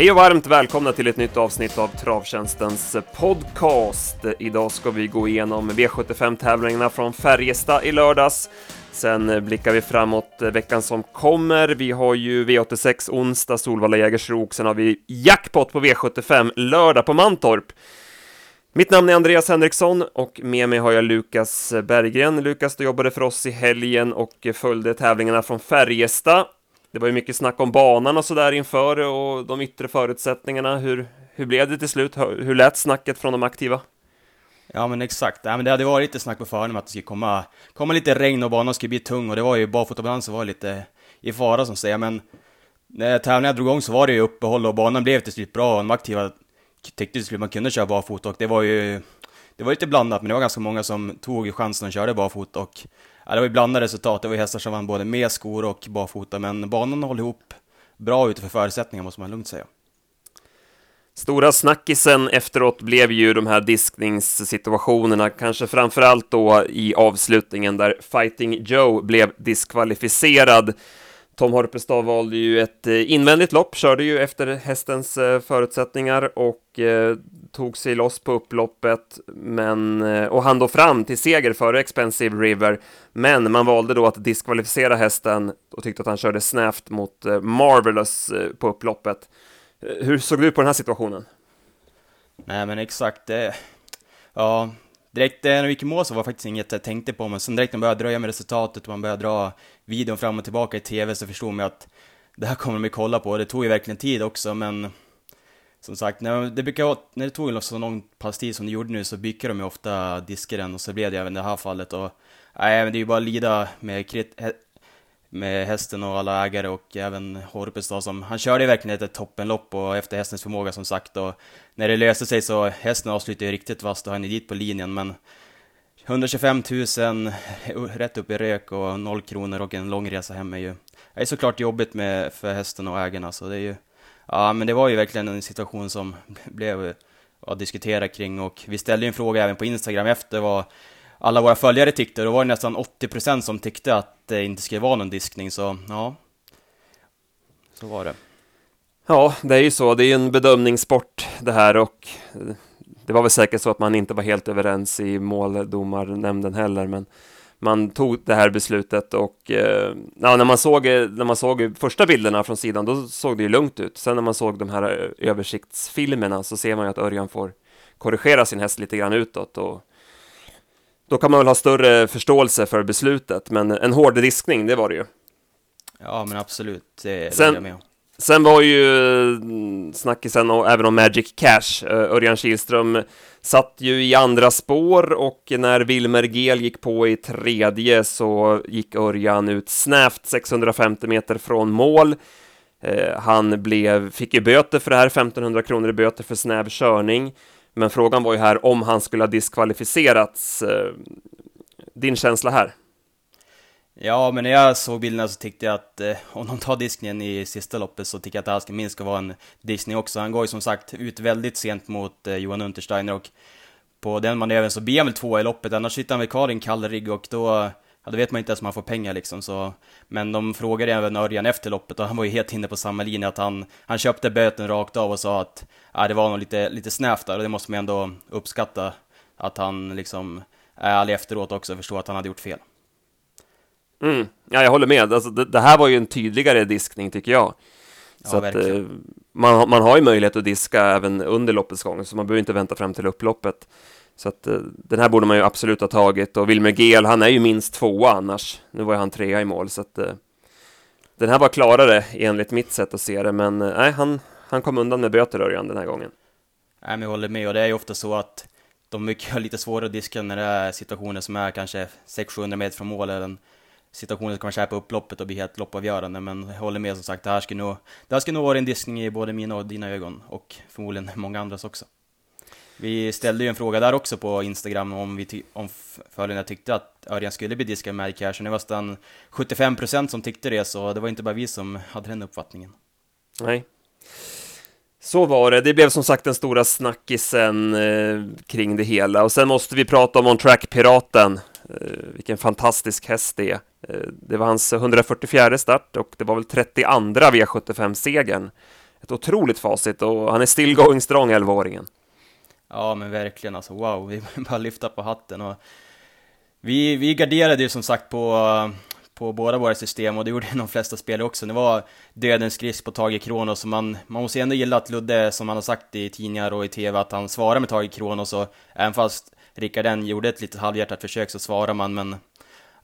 Hej och varmt välkomna till ett nytt avsnitt av Travtjänstens podcast. Idag ska vi gå igenom V75-tävlingarna från Färjestad i lördags. Sen blickar vi framåt veckan som kommer. Vi har ju V86 onsdag, Solvalla Jägersro, sen har vi jackpot på V75 lördag på Mantorp. Mitt namn är Andreas Henriksson och med mig har jag Lukas Berggren. Lukas, du jobbade för oss i helgen och följde tävlingarna från Färjestad. Det var ju mycket snack om banan och sådär inför och de yttre förutsättningarna. Hur, hur blev det till slut? Hur lät snacket från de aktiva? Ja men exakt, ja, men det hade varit lite snack på förhand om att det skulle komma, komma lite regn och banan skulle bli tung och det var ju barfotabalansen var lite i fara som säger men när tävlingen drog igång så var det ju uppehåll och banan blev till slut bra och de aktiva tyckte till slut man kunde köra barfota och det var ju det var lite blandat men det var ganska många som tog chansen och körde barfota och ja, det var ju blandade resultat. Det var hästar som vann både med skor och barfota men banan håller ihop bra utifrån förutsättningar måste man lugnt säga. Stora snackisen efteråt blev ju de här diskningssituationerna, kanske framförallt då i avslutningen där Fighting Joe blev diskvalificerad. Tom Horpestad valde ju ett eh, invändigt lopp, körde ju efter hästens eh, förutsättningar och eh, tog sig loss på upploppet men, eh, och han då fram till seger före Expensive River. Men man valde då att diskvalificera hästen och tyckte att han körde snävt mot Marvelous på upploppet. Hur såg du på den här situationen? Nej men exakt, det... Ja, direkt eh, när vi gick i mål så var det faktiskt inget jag tänkte på, men sen direkt när man började dröja med resultatet och man började dra videon fram och tillbaka i TV så förstod man att det här kommer de ju kolla på. Det tog ju verkligen tid också, men som sagt, när det, brukar, när det tog så lång pass tid som det gjorde nu så bycker de ju ofta diskaren och så blev det även det här fallet och nej, men det är ju bara att lida med med hästen och alla ägare och även Horpes då som, han körde verkligen ett toppenlopp och efter hästens förmåga som sagt och när det löste sig så, hästen avslutade ju riktigt vasst och han är dit på linjen men 125 000 uh, rätt upp i rök och noll kronor och en lång resa hem är ju, det är såklart jobbigt med, för hästen och ägarna så det är ju, ja men det var ju verkligen en situation som blev att diskutera kring och vi ställde ju en fråga även på Instagram efter vad alla våra följare tyckte. Då var det nästan 80% som tyckte att det inte skulle vara någon diskning, så ja. Så var det. Ja, det är ju så. Det är ju en bedömningssport det här och eh, det var väl säkert så att man inte var helt överens i måldomarnämnden heller, men man tog det här beslutet och eh, ja, när, man såg, eh, när man såg första bilderna från sidan då såg det ju lugnt ut. Sen när man såg de här eh, översiktsfilmerna så ser man ju att Örjan får korrigera sin häst lite grann utåt och då kan man väl ha större förståelse för beslutet, men en hård diskning, det var det ju. Ja, men absolut, det sen, jag med Sen var ju mm, snackisen och även om Magic Cash. Eh, Örjan Kihlström satt ju i andra spår och när Wilmer Gel gick på i tredje så gick Örjan ut snävt 650 meter från mål. Eh, han blev, fick ju böter för det här, 1500 kronor i böter för snäv körning. Men frågan var ju här om han skulle ha diskvalificerats. Eh, din känsla här? Ja, men när jag såg bilderna så tyckte jag att eh, om de tar diskningen i sista loppet så tycker jag att det här ska minst ska vara en diskning också. Han går ju som sagt ut väldigt sent mot eh, Johan Untersteiner och på den manövern så blir han väl två i loppet, annars sitter han väl kvar i en kall rigg och då Ja, då vet man inte ens om han får pengar liksom så. Men de frågade även Örjan efter loppet och han var ju helt inne på samma linje att han, han köpte böten rakt av och sa att ja, det var nog lite, lite snävt där och det måste man ändå uppskatta. Att han liksom är ärlig efteråt också och förstår att han hade gjort fel. Mm. Ja, jag håller med. Alltså, det, det, här var ju en tydligare diskning tycker jag. Så ja, att, eh, man, man har ju möjlighet att diska även under loppets gång, så man behöver inte vänta fram till upploppet. Så att eh, den här borde man ju absolut ha tagit och Wilmer Gel, han är ju minst tvåa annars. Nu var ju han trea i mål så att eh, den här var klarare enligt mitt sätt att se det, men eh, nej, han, han kom undan med böter Örjan den här gången. Nej, men jag håller med och det är ju ofta så att de mycket har lite svårare att diska när det är situationer som är kanske 600-700 meter från mål eller en situation som kan köra på upploppet och bli helt loppavgörande. Men jag håller med som sagt, det här skulle nog, det här nog vara en diskning i både mina och dina ögon och förmodligen många andras också. Vi ställde ju en fråga där också på Instagram om, vi om följarna tyckte att Örjan skulle bli diskad med cash, och det var nästan 75% som tyckte det, så det var inte bara vi som hade den uppfattningen. Nej. Så var det. Det blev som sagt den stora snackisen eh, kring det hela. Och sen måste vi prata om On Track-piraten. Eh, vilken fantastisk häst det är. Eh, det var hans 144 start och det var väl 32 V75-segern ett otroligt facit och han är still going strong, 11-åringen. Ja, men verkligen alltså wow, vi bara lyfta på hatten och vi, vi garderade ju som sagt på, på båda våra system och det gjorde de flesta spelare också. Det var dödens grisk på Tage Kronos och man, man måste ändå gilla att Ludde, som han har sagt i tidningar och i TV, att han svarar med Tage Kronos och även fast Rickarden gjorde ett litet halvhjärtat försök så svarar man, men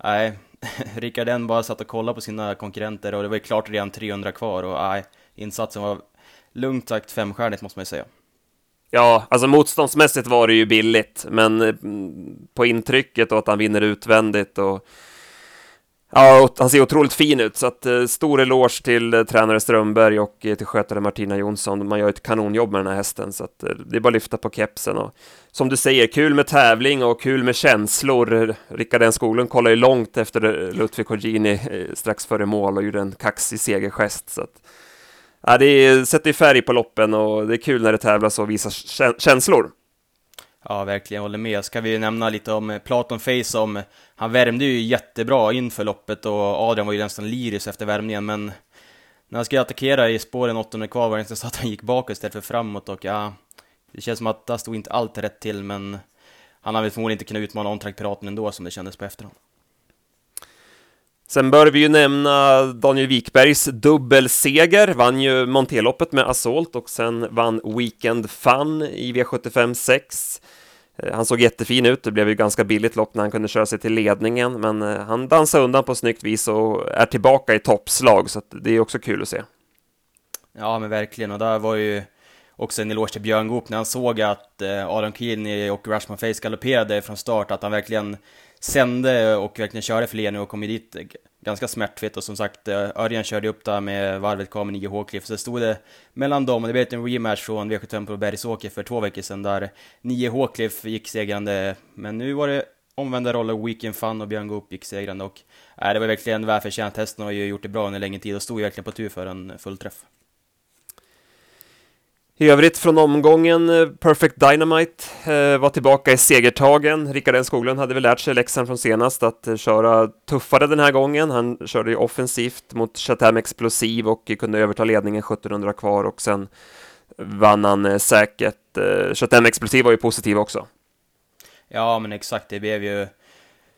nej, Rickarden bara satt och kollade på sina konkurrenter och det var ju klart redan 300 kvar och nej, insatsen var lugnt sagt femstjärnigt måste man ju säga. Ja, alltså motståndsmässigt var det ju billigt, men eh, på intrycket och att han vinner utvändigt och Ja, han ser otroligt fin ut, så att eh, stor eloge till eh, tränare Strömberg och eh, till skötare Martina Jonsson. Man gör ett kanonjobb med den här hästen, så att eh, det är bara att lyfta på kepsen. Och, som du säger, kul med tävling och kul med känslor. Rickard N Skoglund kollade ju långt efter eh, Ludvig Cogini eh, strax före mål och gjorde en kaxig segergest. Så att, ja, det sätter färg på loppen och det är kul när det tävlas och visar känslor. Ja, verkligen, håller med. Ska vi nämna lite om eh, Platon Face som, han värmde ju jättebra inför loppet och Adrian var ju nästan lyrisk efter värmningen, men när han skulle attackera i spåren åttonde kvar var det nästan så att han gick bakåt istället för framåt och ja, det känns som att där stod inte allt rätt till, men han hade förmodligen inte kunnat utmana Ontrack-piraten ändå som det kändes på efterhand. Sen bör vi ju nämna Daniel Wikbergs dubbelseger, vann ju Monteloppet med Assault och sen vann Weekend Fun i V75 6. Eh, han såg jättefin ut, det blev ju ganska billigt lopp när han kunde köra sig till ledningen, men eh, han dansade undan på snyggt vis och är tillbaka i toppslag, så det är också kul att se. Ja, men verkligen, och där var ju också en eloge till Björn Goop när han såg att eh, Adam Kielny och Rashman Face galopperade från start, att han verkligen sände och verkligen körde för Leno och kom dit ganska smärtfritt. Och som sagt eh, Örjan körde upp där med varvet kvar med 9 Håkliff så stod det mellan dem. Och det blev en rematch från V75 på Bergsåker för två veckor sedan där 9 Håkliff gick segrande. Men nu var det omvända roller, Weekend Fun och Björn Goop gick segrande. Och äh, det var verkligen välförtjänt, hästen har ju gjort det bra under längre tid och stod ju verkligen på tur för en fullträff. I övrigt från omgången, eh, Perfect Dynamite eh, var tillbaka i segertagen. Rickard N Skoglund hade väl lärt sig läxan från senast att eh, köra tuffare den här gången. Han körde ju offensivt mot Chatham Explosiv och kunde överta ledningen 1700 kvar och sen vann han eh, säkert. Eh, Chatham Explosiv var ju positiv också. Ja, men exakt, det blev ju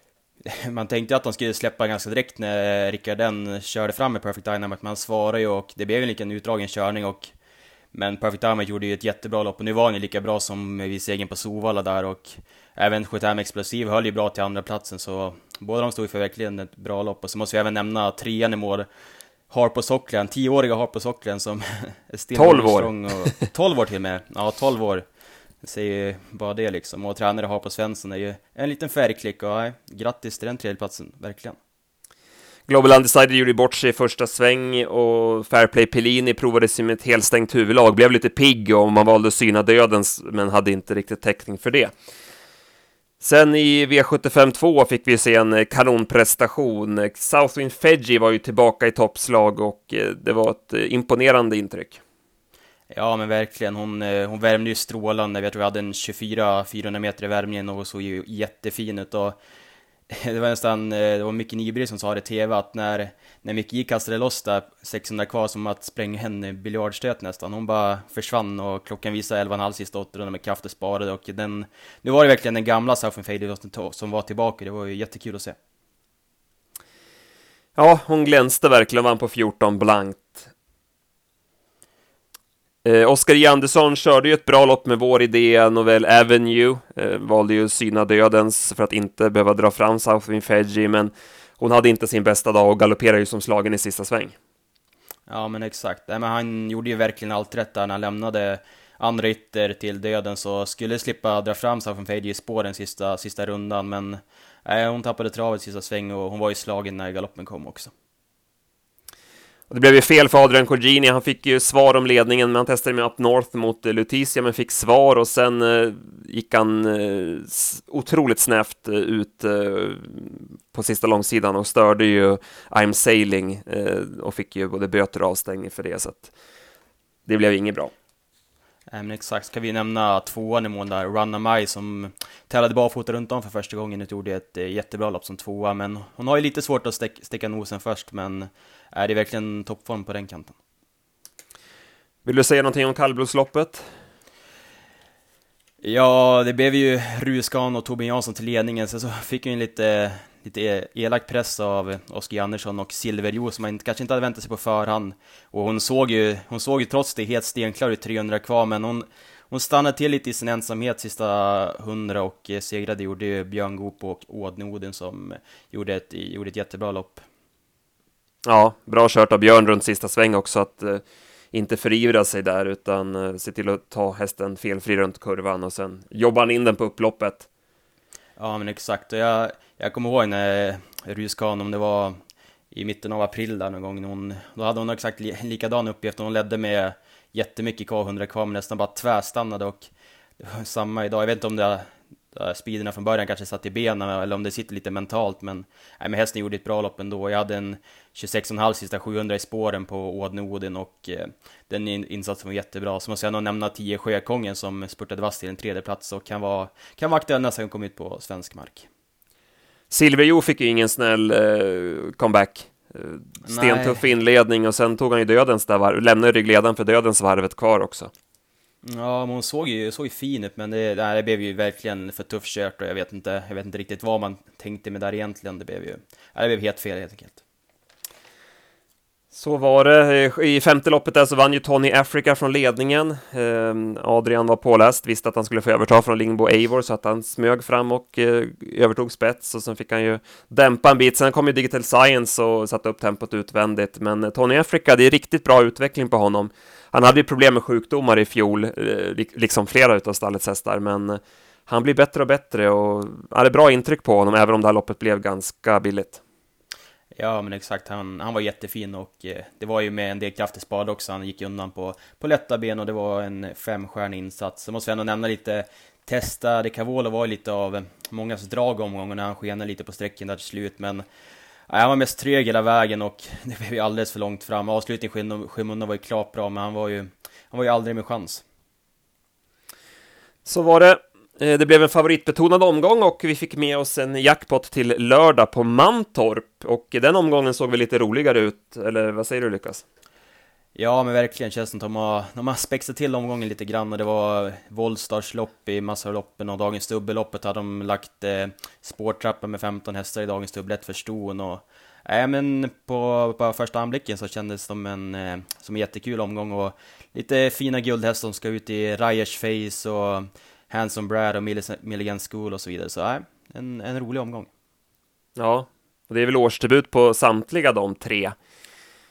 man tänkte att de skulle släppa ganska direkt när Rickard N körde fram med Perfect Dynamite, men han svarade ju och det blev en liten utdragen körning och men Perfect Dynamite gjorde ju ett jättebra lopp och nu var han ju lika bra som vid segern på Sovalla där och även Sjötam Explosiv höll ju bra till andra platsen så båda de stod för verkligen ett bra lopp och så måste vi även nämna trean i mål Harpo Socklen, 10-åriga Harpo Socklen som är still 12 år! Och, 12 år till och med, ja 12 år. Jag säger bara det liksom. Och tränare Harpo Svensson är ju en liten färgklick och ja, grattis till den tredjeplatsen, verkligen. Global Undecided gjorde bort sig i första sväng och Fairplay Pellini provade sig med ett helstängt huvudlag, blev lite pigg och man valde att syna dödens men hade inte riktigt täckning för det. Sen i V75 2 fick vi se en kanonprestation. Southwind Fedji var ju tillbaka i toppslag och eh, det var ett eh, imponerande intryck. Ja, men verkligen. Hon, eh, hon värmde ju strålande. Jag tror vi hade en 24-400 meter i värmningen och såg ju jättefin ut. Och det var nästan, eh, det var Micke Nyberg som sa det i TV att när, när Micke kastade loss där 600 kvar som att spränga henne biljardstöt nästan. Hon bara försvann och klockan visade 11,5 sista 800 med krafter sparade och den, nu var det verkligen den gamla Southern Fade som var tillbaka. Det var ju jättekul att se. Ja, hon glänste verkligen, vann på 14 blankt. Eh, Oskar J. Andersson körde ju ett bra lopp med vår idé, Novell Avenue, eh, valde ju syna dödens för att inte behöva dra fram Southwind Fedgy, men hon hade inte sin bästa dag och galopperade ju som slagen i sista sväng. Ja, men exakt. Nej, men han gjorde ju verkligen allt rätt där när han lämnade andra ytter till döden, så skulle slippa dra fram Southwind Fedgy i spåren sista, sista rundan, men nej, hon tappade travet sista sväng och hon var ju slagen när galoppen kom också. Och det blev ju fel för Adrian Cogini, han fick ju svar om ledningen, men han testade med Up North mot eh, Lutetia, men fick svar och sen eh, gick han eh, otroligt snävt eh, ut eh, på sista långsidan och störde ju I'm Sailing eh, och fick ju både böter och avstängning för det, så att det blev inget bra men exakt, ska vi nämna tvåan i mån där, Runna Mai som tävlade barfota runt om för första gången och gjorde ett jättebra lopp som tvåa, men hon har ju lite svårt att stäcka nosen först, men är det verkligen toppform på den kanten. Vill du säga någonting om kallblodsloppet? Ja, det blev ju Ruskan och Torbjörn Jansson till ledningen, sen så fick en lite, lite e-, elak press av Oskar Andersson och Silverjo som man kanske inte hade väntat sig på förhand. Och hon såg ju, hon såg ju trots det helt stenklar ut 300 kvar, men hon, hon stannade till lite i sin ensamhet sista 100 och segrade gjorde ju Björn Goop och Ådne Oden som gjorde ett, gjorde ett jättebra lopp. Ja, bra kört av Björn runt sista sväng också att eh, inte förivra sig där utan eh, se till att ta hästen felfri runt kurvan och sen jobbar han in den på upploppet. Ja men exakt, jag, jag kommer ihåg när Ryskan, om det var i mitten av april där någon gång, hon, då hade hon exakt li, likadan uppgift, hon ledde med jättemycket kvar, 100 kvar, men nästan bara tvärstannade och det var samma idag, jag vet inte om det speederna från början kanske satt i benen eller om det sitter lite mentalt men, nej, men hästen gjorde ett bra lopp ändå. Jag hade en 26,5 sista 700 i spåren på Ådne Odin och eh, den insatsen var jättebra. Så måste jag nog nämna 10 Sjökongen som spurtade vass till en tredje plats och kan vara, kan vara aktuell nästa gång kom ut på svensk mark. Silverjo fick ju ingen snäll eh, comeback. Eh, stentuff inledning och sen tog han ju dödens där varv, lämnade ryggledaren för dödens varvet kvar också. Ja, men hon såg ju, såg ju fin ut, men det, det blev ju verkligen för tufft kört och jag vet inte, jag vet inte riktigt vad man tänkte med där egentligen. Det blev ju, det blev helt fel helt enkelt. Så var det. I femte loppet där så vann ju Tony Africa från ledningen. Ehm, Adrian var påläst, visste att han skulle få överta från Lingbo Eivor så att han smög fram och eh, övertog spets och sen fick han ju dämpa en bit. Sen kom ju Digital Science och satte upp tempot utvändigt. Men Tony Africa, det är riktigt bra utveckling på honom. Han hade ju problem med sjukdomar i fjol, eh, liksom flera utav stallets hästar, men han blir bättre och bättre och hade bra intryck på honom, även om det här loppet blev ganska billigt. Ja, men exakt. Han, han var jättefin och eh, det var ju med en del kraftig spad också. Han gick undan på, på lätta ben och det var en femstjärnig insats. Så måste jag ändå nämna lite Testa de Cavolo var ju lite av mångas drag omgången när han skenade lite på sträckan där till slut, men han var mest trög hela vägen och det blev ju alldeles för långt fram. Avslutningen i skymundan var ju klart bra, men han var ju, han var ju aldrig med chans. Så var det. Eh, det blev en favoritbetonad omgång och vi fick med oss en jackpot till lördag på Mantorp och den omgången såg väl lite roligare ut, eller vad säger du Lukas? Ja, men verkligen känns som att de har, de har spexat till omgången lite grann och det var Volstars lopp i loppen och dagens dubbelloppet hade de lagt eh, spårtrappen med 15 hästar i dagens dubbelett för ston och Nej, äh, men på, på första anblicken så kändes det som en, eh, som en jättekul omgång och lite fina guldhästar som ska ut i Ryers Face och Handsome Brad och Milligan School och så vidare. Så nej, en, en rolig omgång. Ja, och det är väl årsdebut på samtliga de tre.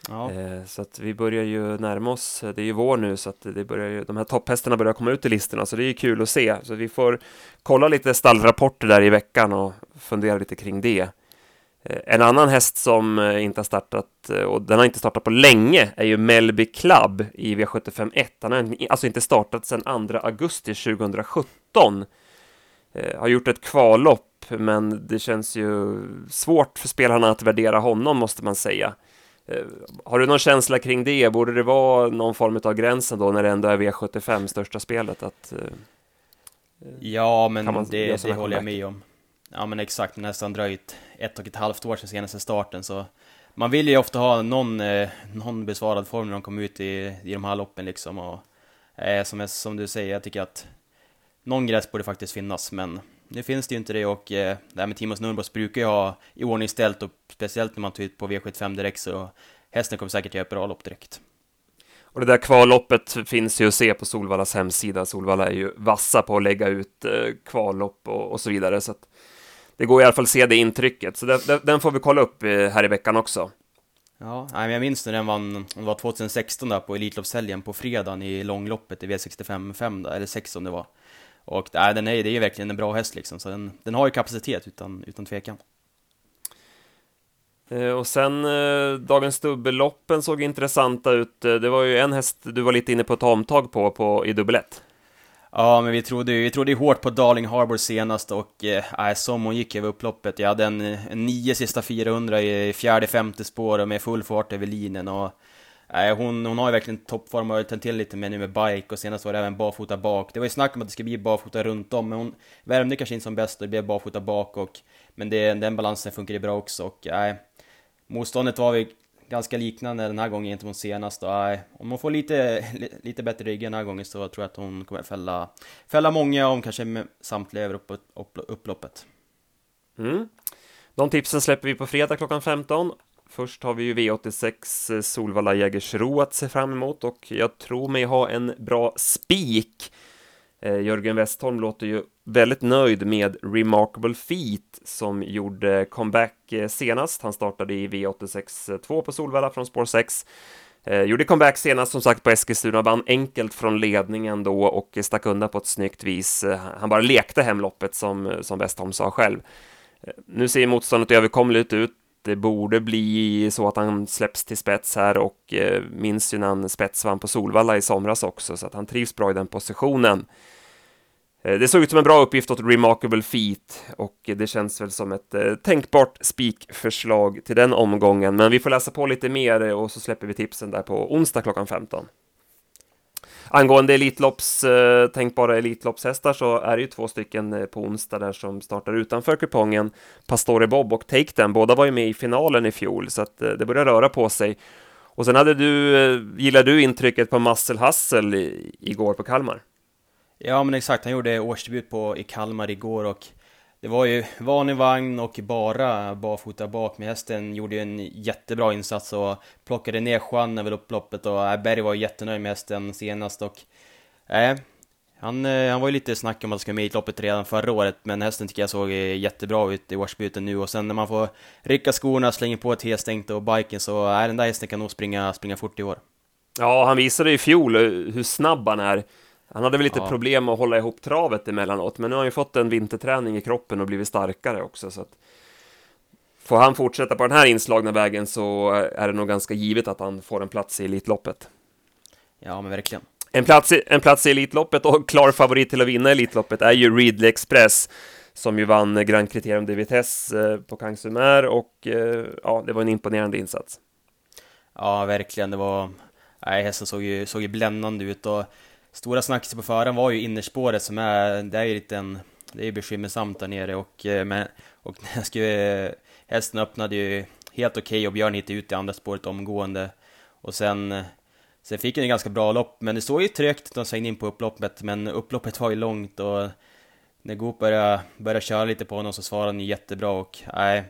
Ja. Eh, så att vi börjar ju närma oss, eh, det är ju vår nu så att det börjar ju, de här topphästarna börjar komma ut i listorna så det är ju kul att se. Så vi får kolla lite stallrapporter där i veckan och fundera lite kring det. Eh, en annan häst som eh, inte har startat, och den har inte startat på länge, är ju Melby Club i V751. Han har alltså inte startat sedan 2 augusti 2017. Har gjort ett kvallopp, men det känns ju svårt för spelarna att värdera honom, måste man säga. Eh, har du någon känsla kring det? Borde det vara någon form av gränsen då när det ändå är V75 största spelet? Att, eh, ja, men det, det håller jag med om. Ja, men exakt. Nästan dröjt ett och ett halvt år sedan senaste starten, så man vill ju ofta ha någon, eh, någon besvarad form när de kommer ut i, i de här loppen liksom. Och, eh, som, som du säger, jag tycker att någon gräns borde faktiskt finnas, men nu finns det ju inte det och eh, det här med Timos Nurmos brukar ju ha i ordning ställt och speciellt när man tar ut på V75 direkt så hästen kommer säkert göra ett bra lopp direkt. Och det där kvalloppet finns ju att se på Solvallas hemsida. Solvalla är ju vassa på att lägga ut eh, kvallopp och, och, så vidare. Så att det går i alla fall att se det intrycket. Så det, den får vi kolla upp eh, här i veckan också. Ja, men jag minns när den vann, det var 2016 där på Elitloppshelgen på fredagen i långloppet i V65 5 eller 6 som det var. Och nej, den är, det är ju verkligen en bra häst liksom, så den, den har ju kapacitet utan, utan tvekan. Eh, och sen eh, dagens dubbelloppen såg intressanta ut. Eh, det var ju en häst du var lite inne på ett omtag på, på i dubbel Ja, men vi trodde ju vi trodde hårt på Darling Harbour senast och eh, som hon gick över upploppet. Jag hade en, en nio sista 400 i fjärde, femte spår med full fart över linjen och Nej, hon, hon har ju verkligen toppform och tänt till lite med nu med bike och senast var det även barfota bak. Det var ju snack om att det skulle bli barfota runt om, men hon värmde kanske inte som bäst och det blev barfota bak och men det, den balansen funkar ju bra också och nej, motståndet var ju ganska liknande den här gången gentemot senast. Och, nej om hon får lite, lite bättre rygg den här gången så tror jag att hon kommer fälla, fälla många om kanske samtliga över upp, upp, upploppet. Mm. De tipsen släpper vi på fredag klockan 15. Först har vi ju V86 eh, Solvalla Jägersro att se fram emot och jag tror mig ha en bra spik. Eh, Jörgen Westholm låter ju väldigt nöjd med Remarkable Feet som gjorde comeback eh, senast. Han startade i V86 2 på Solvalla från spår 6. Gjorde comeback senast som sagt på Eskilstuna, vann enkelt från ledningen då och stack undan på ett snyggt vis. Han bara lekte hemloppet som, som Westholm sa själv. Nu ser motståndet överkomligt ut. Det borde bli så att han släpps till spets här och eh, minns ju när han spetsvann på Solvalla i somras också, så att han trivs bra i den positionen. Eh, det såg ut som en bra uppgift åt Remarkable Feet och det känns väl som ett eh, tänkbart spikförslag till den omgången. Men vi får läsa på lite mer och så släpper vi tipsen där på onsdag klockan 15. Angående Elitlopps, eh, tänkbara Elitloppshästar så är det ju två stycken eh, på onsdag där som startar utanför kupongen. Pastore Bob och Take Them, båda var ju med i finalen i fjol så att eh, det börjar röra på sig. Och sen hade du, eh, gillade du intrycket på Muscle Hustle i, igår på Kalmar? Ja men exakt, han gjorde årsdebut på, i Kalmar igår och det var ju vanlig vagn och bara barfota bak, men hästen gjorde ju en jättebra insats och plockade ner Juan över upploppet och äh, Berg var jättenöjd med hästen senast och äh, han, eh, han var ju lite snack om att han skulle med i loppet redan förra året, men hästen tycker jag såg eh, jättebra ut i årsbyten nu och sen när man får rycka skorna, slänga på ett helstängt och biken så är äh, den där hästen kan nog springa, springa fort i år. Ja, han visade i fjol hur snabb han är. Han hade väl lite ja. problem att hålla ihop travet emellanåt, men nu har han ju fått en vinterträning i kroppen och blivit starkare också. Så att får han fortsätta på den här inslagna vägen så är det nog ganska givet att han får en plats i Elitloppet. Ja, men verkligen. En plats, i, en plats i Elitloppet och klar favorit till att vinna Elitloppet är ju Ridley Express som ju vann Grand Criterium de Vitesse eh, på Kangsumer och eh, ja, det var en imponerande insats. Ja, verkligen. Det var... Nej, hästen såg ju, såg ju bländande ut och stora snacket på föran var ju innerspåret som är, det är ju lite en, det är bekymmersamt där nere och, eh, men, och jag skulle, eh, hästen öppnade ju helt okej okay och Björn hittade ut i andra spåret omgående och sen eh, Sen fick han ju ganska bra lopp, men det såg ju trögt de svängde in på upploppet, men upploppet var ju långt och när Goop började, började köra lite på honom så svarade han ju jättebra och nej,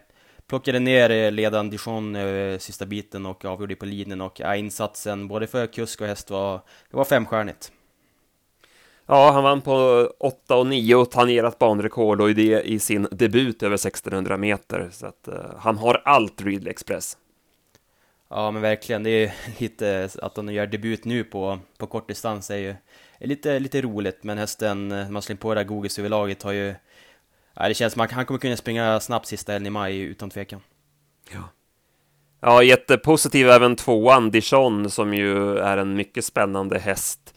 plockade ner ledaren Dijon eh, sista biten och avgjorde på linjen och ja, insatsen både för kusk och häst var, det var femstjärnigt. Ja, han vann på 8 och 9 och tangerat banrekord och det i sin debut över 1600 meter. Så att uh, han har allt Ridley Express. Ja, men verkligen. Det är lite att han gör debut nu på, på kort distans är ju är lite, lite roligt. Men hästen, man slänger på det där Googles överlaget har ju... Ja, det känns som att han kommer kunna springa snabbt sista helgen i maj utan tvekan. Ja. Ja, jättepositiv även tvåan, Dijon, som ju är en mycket spännande häst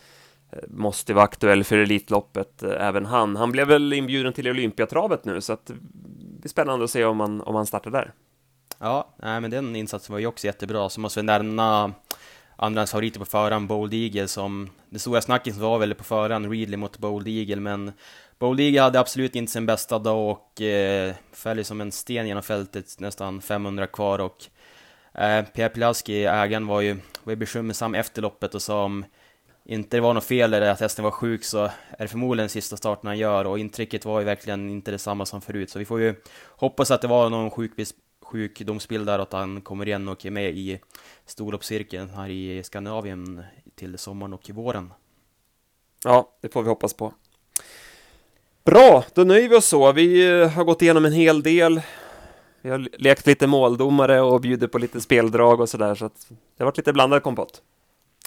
Eh, måste vara aktuell för Elitloppet, eh, även han. Han blev väl inbjuden till Olympiatravet nu, så att eh, det blir spännande att se om han, om han startar där. Ja, nej, men den insatsen var ju också jättebra, så måste vi nämna andrans favoriter på förhand, Bold Eagle, som det stora snacket var väl på förhand, Readley mot Bold Eagle, men Bold Eagle hade absolut inte sin bästa dag och eh, föll som en sten genom fältet, nästan 500 kvar och eh, Pierre Pilaski, ägaren, var ju, var ju bekymmersam efter loppet och sa om inte det var något fel eller att hästen var sjuk så är det förmodligen sista starten han gör och intrycket var ju verkligen inte detsamma som förut så vi får ju hoppas att det var någon sjukbis sjukdomsbild där och att han kommer igen och är med i storloppscirkeln här i Skandinavien till sommaren och i våren. Ja, det får vi hoppas på. Bra, då nöjer vi oss så. Vi eh, har gått igenom en hel del. Vi har lekt lite måldomare och bjuder på lite speldrag och sådär, så att det har varit lite blandad kompott.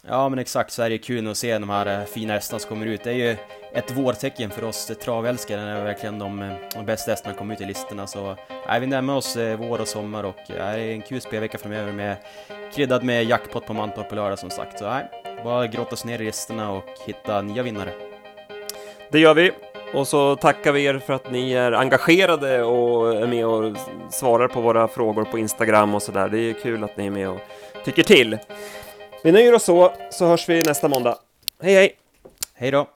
Ja men exakt, så är det kul att se de här eh, fina hästarna som kommer ut. Det är ju ett vårtecken för oss travälskare när verkligen de, eh, de bästa hästarna kommer ut i listorna. Så är vi närmar oss eh, vår och sommar och det är en kul spelvecka framöver med kryddad med jackpot på Mantorp på lördag som sagt. Så nej, bara grotta oss ner i listorna och hitta nya vinnare. Det gör vi. Och så tackar vi er för att ni är engagerade och är med och svarar på våra frågor på Instagram och sådär. Det är kul att ni är med och tycker till. Vi nöjer oss så, så hörs vi nästa måndag. Hej hej! Hej då!